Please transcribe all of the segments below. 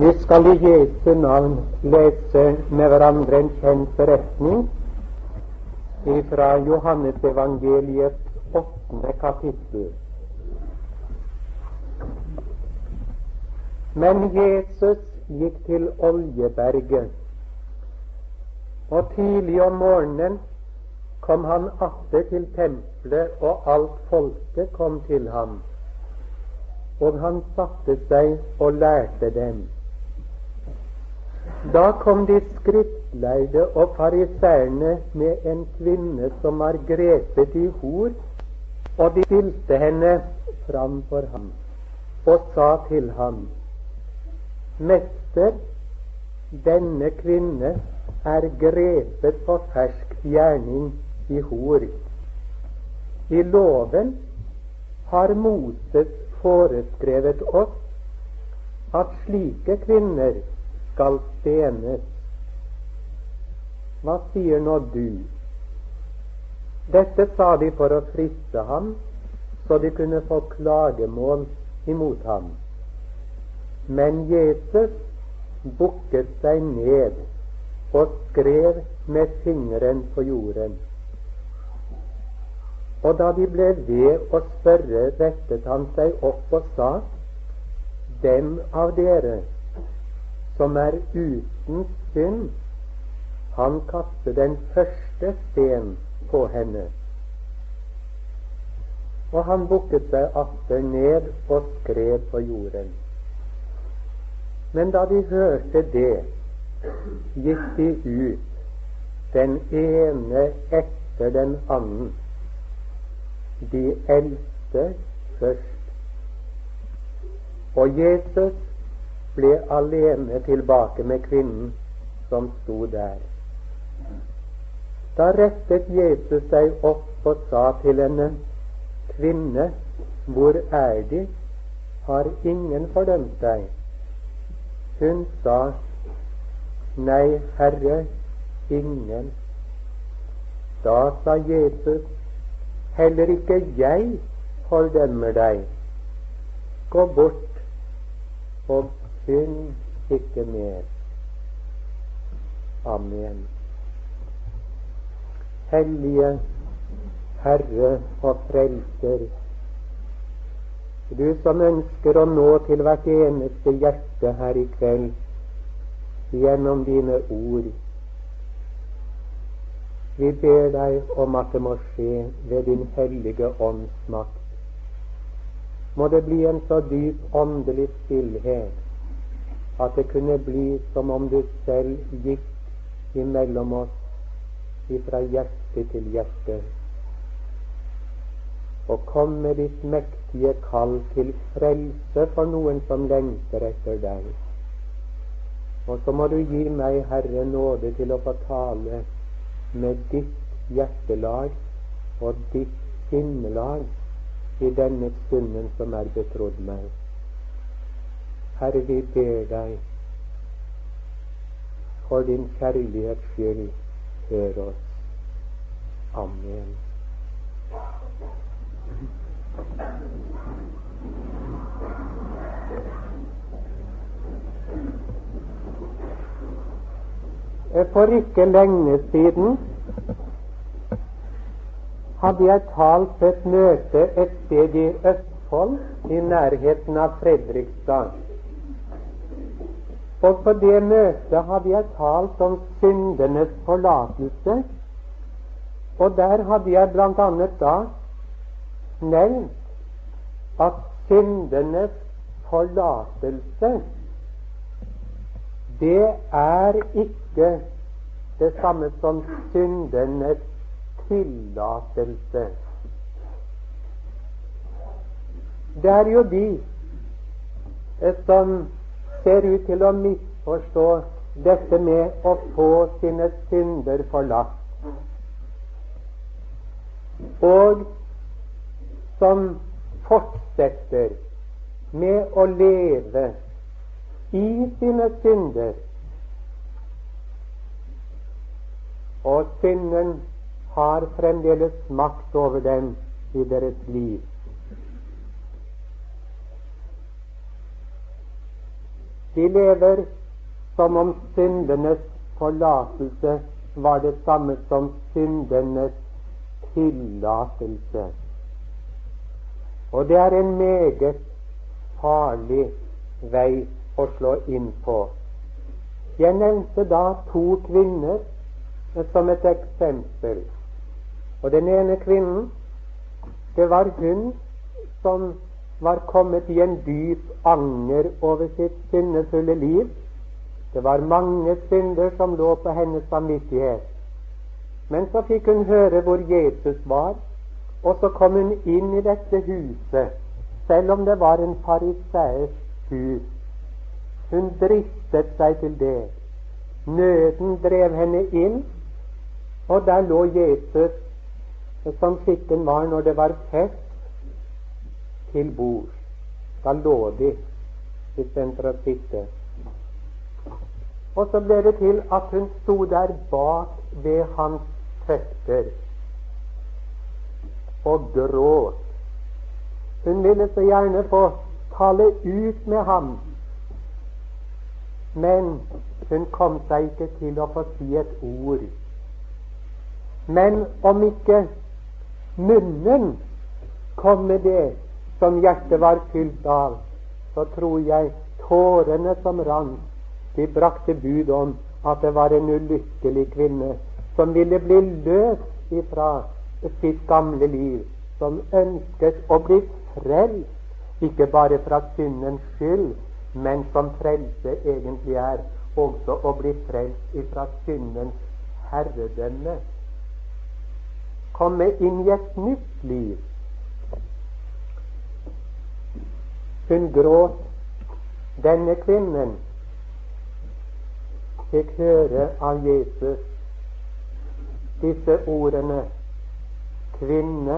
Vi skal i Jesu navn lese med hverandre en kjent beretning fra Johannes evangeliets åttende kapittel. Men Jesus gikk til Oljeberget, og tidlig om morgenen kom han atter til tempelet, og alt folket kom til ham. Og han satte seg og lærte dem. Da kom de skriftlærde og fariseerne med en kvinne som var grepet i hor, og de stilte henne fram for ham og sa til ham, Mester, denne kvinne er grepet på fersk gjerning i hor. I loven har Moses foreskrevet oss at slike kvinner skal stenes. Hva sier nå du? Dette sa de for å friste ham, så de kunne få klagemål imot ham. Men Jesus bukket seg ned og skrev med fingeren på jorden. Og da de ble ved å spørre, rettet han seg opp og sa:" Dem av dere som er uten synd, han kaster den første sten på henne. Og han bukket seg atter ned og skrev på jorden. Men da de hørte det, gikk de ut, den ene etter den annen de eldste først. Og Jesus ble alene tilbake med kvinnen som sto der. Da rettet Jesus seg opp og sa til henne, Kvinne, hvor er De? Har ingen fordømt deg? Hun sa, Nei, Herre, ingen. Da sa Jesus, Heller ikke jeg fordømmer deg. Gå bort og synd ikke mer. Amen. Hellige Herre og Frelser, du som ønsker å nå til hvert eneste hjerte her i kveld gjennom dine ord vi ber deg om at det må skje ved din hellige åndsmakt. Må det bli en så dyp åndelig stillhet at det kunne bli som om du selv gikk imellom oss ifra hjerte til hjerte. Og kom med ditt mektige kall til frelse for noen som lengter etter deg. Og så må du gi meg, Herre, nåde til å få tale med ditt hjertelag og ditt sinnelag i denne stunden som er betrodd meg. Herre, vi ber deg for din kjærlighets skyld, hør oss. Amen. For ikke lenge siden hadde jeg talt på et møte et sted i Østfold, i nærheten av Fredrikstad. Og på det møtet hadde jeg talt om syndenes forlatelse. Og der hadde jeg bl.a. da nevnt at syndenes forlatelse det er ikke det samme som syndenes tillatelse. Det er jo de eh, som ser ut til å misforstå dette med å få sine synder forlatt. Og som fortsetter med å leve i sine synder. Og synden har fremdeles makt over dem i deres liv. De lever som om syndenes forlatelse var det samme som syndenes tillatelse. Og det er en meget farlig vei å slå inn på. Jeg nevnte da to kvinner som et eksempel. Og den ene kvinnen, det var hun som var kommet i en dyp anger over sitt syndefulle liv. Det var mange synder som lå på hennes samvittighet. Men så fikk hun høre hvor Jesus var, og så kom hun inn i dette huset, selv om det var en fariseers hus. Hun dristet seg til det. Nøden drev henne inn, og der lå Jesus som skikken var når det var fest til bords. Da lå de istedenfor å sitte. Og så ble det til at hun sto der bak ved hans føtter og gråt. Hun ville så gjerne få tale ut med ham, men hun kom seg ikke til å få si et ord. Men om ikke munnen kom med det som hjertet var fylt av, så tror jeg tårene som rant, de brakte bud om at det var en ulykkelig kvinne som ville bli løst ifra sitt gamle liv, som ønsket å bli frelst, ikke bare fra syndens skyld, men som frelse egentlig er, også å bli frelst ifra syndens herredømme. Komme inn i et nytt liv Hun gråt. Denne kvinnen fikk høre av Jesus disse ordene Kvinne,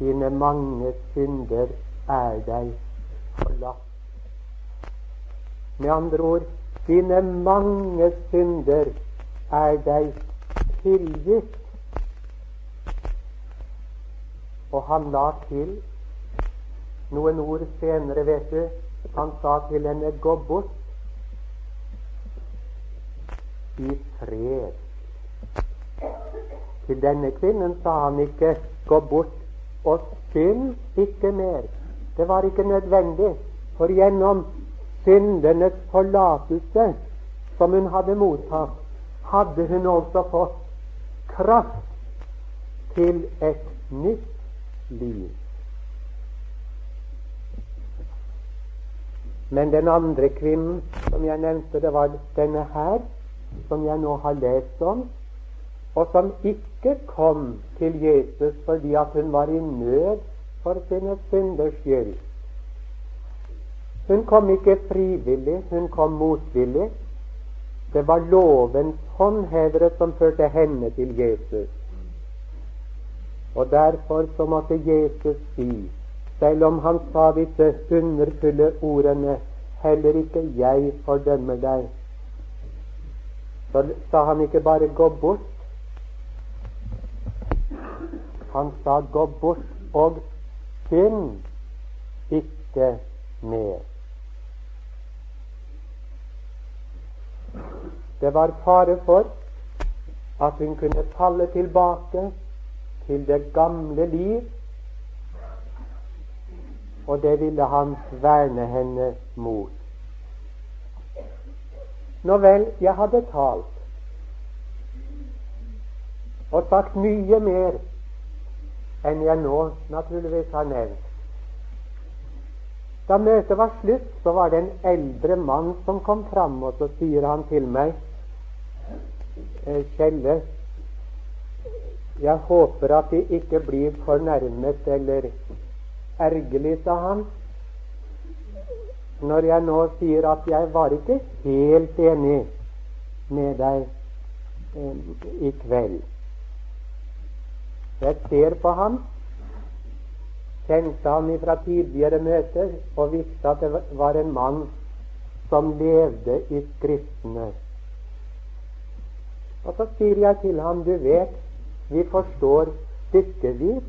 dine mange synder er deg forlatt. Med andre ord dine mange synder er deg tilgitt. Og han la til noen ord senere, vet du. Han sa til henne 'gå bort i fred'. Til denne kvinnen sa han ikke 'gå bort og synd ikke mer'. Det var ikke nødvendig, for gjennom syndenes forlatelse som hun hadde mottatt, hadde hun også fått kraft til et nytt liv. Men den andre kvinnen som jeg nevnte, det var denne her, som jeg nå har lest om, og som ikke kom til Jesus fordi at hun var i nød for sine synders skyld. Hun kom ikke frivillig, hun kom motvillig. Det var lovens håndhevere som førte henne til Jesus. Og derfor så måtte Jesus si selv om han sa disse underfulle ordene 'Heller ikke jeg fordømmer deg', så sa han ikke bare 'gå bort'. Han sa 'gå bort og synd ikke mer'. Det var fare for at hun kunne falle tilbake til det gamle liv og det ville han verne henne mot. Nå vel, jeg hadde talt og sagt mye mer enn jeg nå naturligvis har nevnt. Da møtet var slutt, så var det en eldre mann som kom fram, og så sier han til meg «Eh, Kjelle, jeg håper at De ikke blir fornærmet eller ergerlig, sa han, når jeg nå sier at jeg var ikke helt enig med deg eh, i kveld. Jeg ser på ham, kjente han fra tidligere møter og visste at det var en mann som levde i Skriftene. Og så sier jeg til ham, du vet, vi forstår stykkevis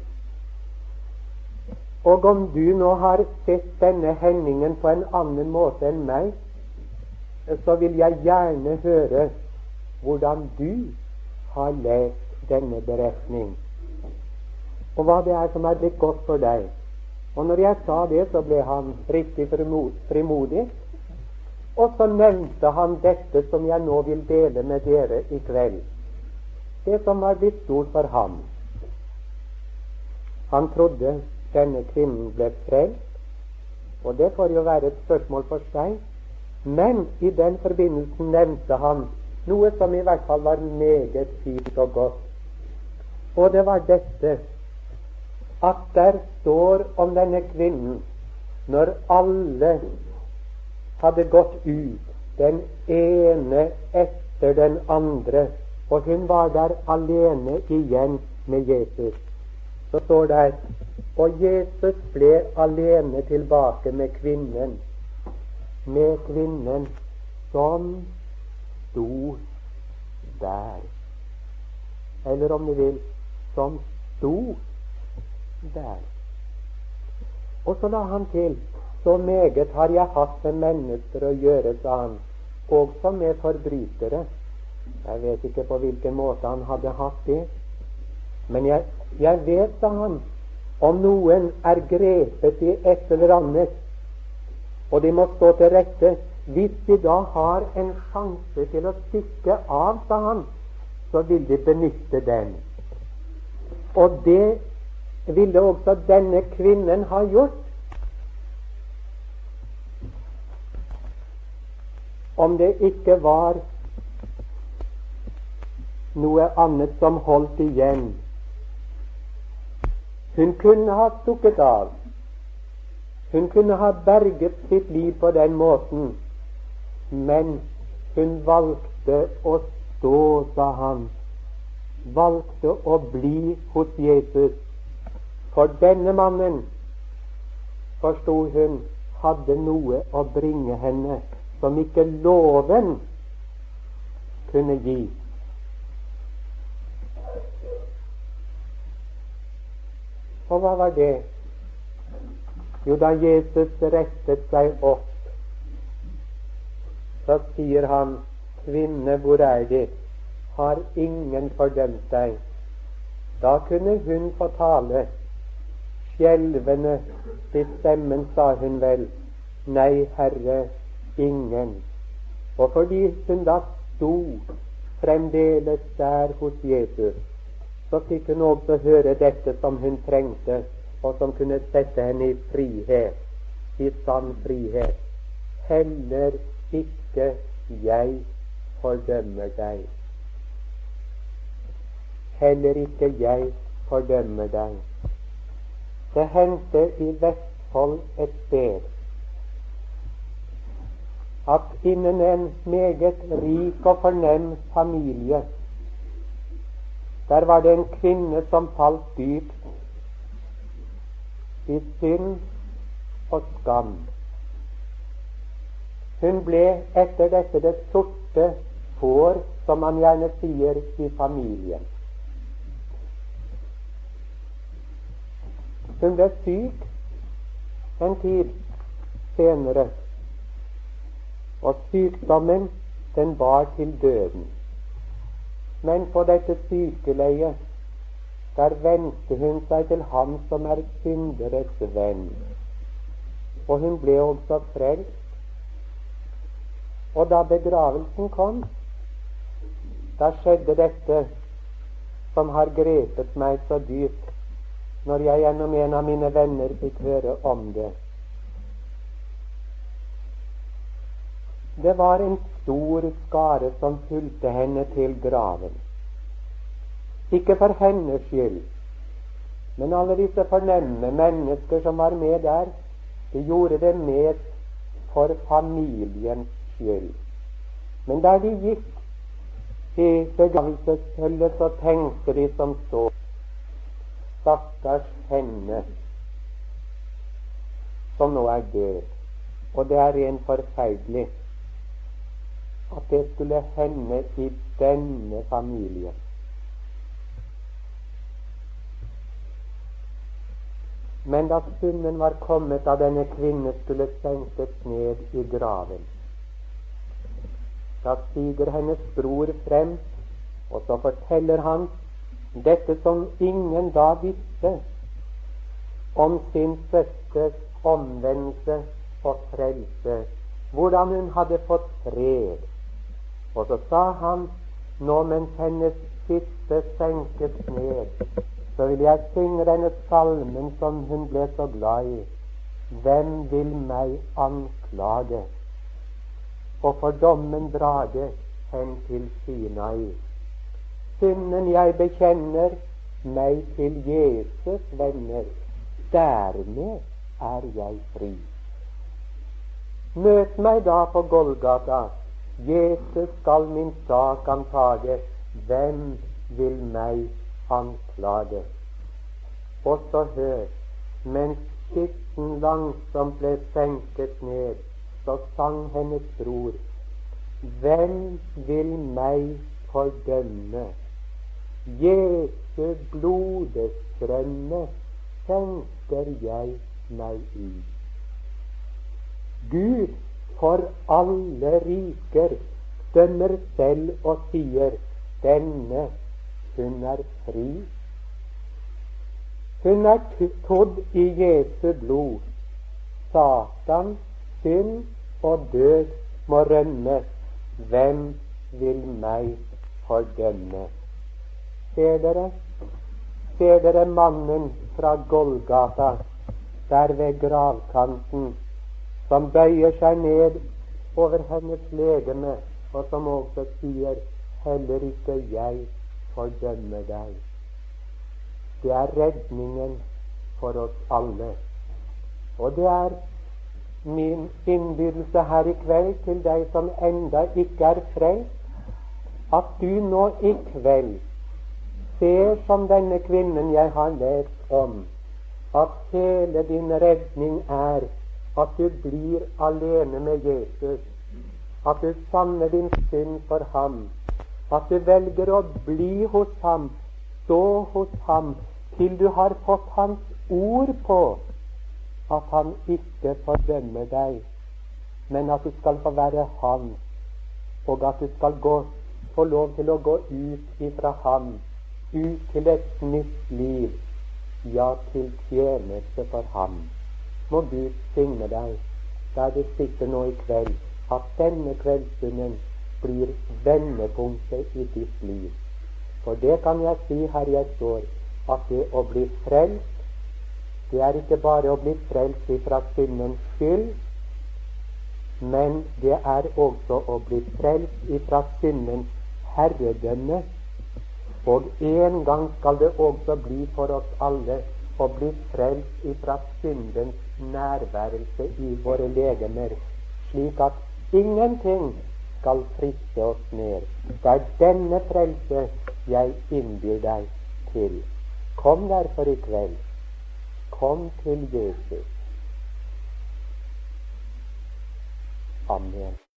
Og om du nå har sett denne hendingen på en annen måte enn meg, så vil jeg gjerne høre hvordan du har lest denne beretning, og hva det er som er blitt godt for deg. Og når jeg sa det, så ble han riktig frimodig. Og så nevnte han dette som jeg nå vil dele med dere i kveld. Det som var blitt stort for ham. Han trodde denne kvinnen ble frelst, og det får jo være et spørsmål for seg. Men i den forbindelsen nevnte han noe som i hvert fall var meget fint og godt. Og det var dette at der står om denne kvinnen når alle hadde gått ut, den ene etter den andre, og hun var der alene igjen med Jesus. Så står det og Jesus ble alene tilbake med kvinnen, med kvinnen som sto der. Eller om du vil, som sto der. Og så la han til så meget har jeg hatt med mennesker å gjøre, sa han, også med forbrytere. Jeg vet ikke på hvilken måte han hadde hatt det. Men jeg, jeg vet, sa han, om noen er grepet i et eller annet, og de må stå til rette Hvis de da har en sjanse til å stikke av, sa han, så vil de benytte den. Og det ville også denne kvinnen ha gjort. Om det ikke var noe annet som holdt igjen. Hun kunne ha stukket av. Hun kunne ha berget sitt liv på den måten, men hun valgte å stå, sa han, valgte å bli hos Jesus for denne mannen, forsto hun, hadde noe å bringe henne som ikke loven kunne gi. Og hva var det? Jo, da Jesus rettet seg opp, så sier han, kvinne, hvor er De? Har ingen fordømt deg? Da kunne hun få tale skjelvende til stemmen sa hun vel, Nei, Herre, ingen. Og fordi hun da sto fremdeles der hos Jesus, så fikk hun også høre dette som hun trengte, og som kunne sette henne i frihet, i sann frihet. Heller ikke jeg fordømmer deg. Heller ikke jeg fordømmer deg. Det hendte i Vestfold et sted at innen en meget rik og fornem familie der var det en kvinne som falt dypt i synd og skam. Hun ble etter dette det sorte får, som man gjerne sier i familien. Hun ble syk en tid senere, og sykdommen den bar til døden. Men på dette sykeleiet der vendte hun seg til ham som er synderes venn. Og hun ble også frelst. Og da begravelsen kom, da skjedde dette som har grepet meg så dypt når jeg gjennom en av mine venner fikk høre om det. Det var en stor skare som fulgte henne til graven. Ikke for hennes skyld, men alle disse fornemme mennesker som var med der, de gjorde det mest for familiens skyld. Men der de gikk i begravelsesfølget, så tenkte de som så stakkars henne som nå er død. Og det er rent forferdelig at det skulle hende i denne familien. Men da stunden var kommet da denne kvinne skulle senkes ned i graven, da stiger hennes bror frem, og så forteller han dette som ingen da visste om sin søsters omvendelse og frelse, hvordan hun hadde fått fred. Og så sa han, nå mens hennes siste senkes ned, så vil jeg synge denne salmen som hun ble så glad i. Hvem vil meg anklage? Og for dommen drage hen til Sinai. Synden jeg bekjenner, meg til Jesus venner. Dermed er jeg fri. Møt meg da på Golgata. Jesus skal min sak antage. Hvem vil meg anklage? Og så hør, mens skitten langsomt ble senket ned, så sang hennes bror, Hvem vil meg fordømme? Jesu blodestrømme senker jeg meg i. Gud for alle riker dømmer selv og sier denne, hun er fri. Hun er todd i Jesu blod. Satan, synd og død må rømme. Hvem vil meg fordømme? Ser dere? Ser dere mannen fra Golgata, der ved gravkanten, som bøyer seg ned over hennes legeme, og som også sier heller ikke jeg fordømmer deg. Det er redningen for oss alle. Og det er min innbydelse her i kveld til deg som enda ikke er frelst, at du nå i kveld ser som denne kvinnen jeg har lest om, at hele din redning er at du blir alene med Jesus, at du savner din synd for ham, at du velger å bli hos ham, stå hos ham, til du har fått hans ord på at han ikke fordømmer deg, men at du skal få være han, og at du skal gå, få lov til å gå ut ifra ham, ut til et nytt liv, ja, til tjeneste for ham. Må Gud signe deg der du sitter nå i kveld, at denne kveldsstunden blir vendepunktet i ditt liv. For det kan jeg si her jeg står, at det å bli frelst, det er ikke bare å bli frelst ifra syndens skyld, men det er også å bli frelst ifra syndens herredømme. Og en gang skal det også bli for oss alle å bli frelst ifra syndens nærværelse i våre legemer, slik at ingenting skal friste oss mer. Det er denne frelse jeg innbyr deg til. Kom derfor i kveld. Kom til Jesus. Amen.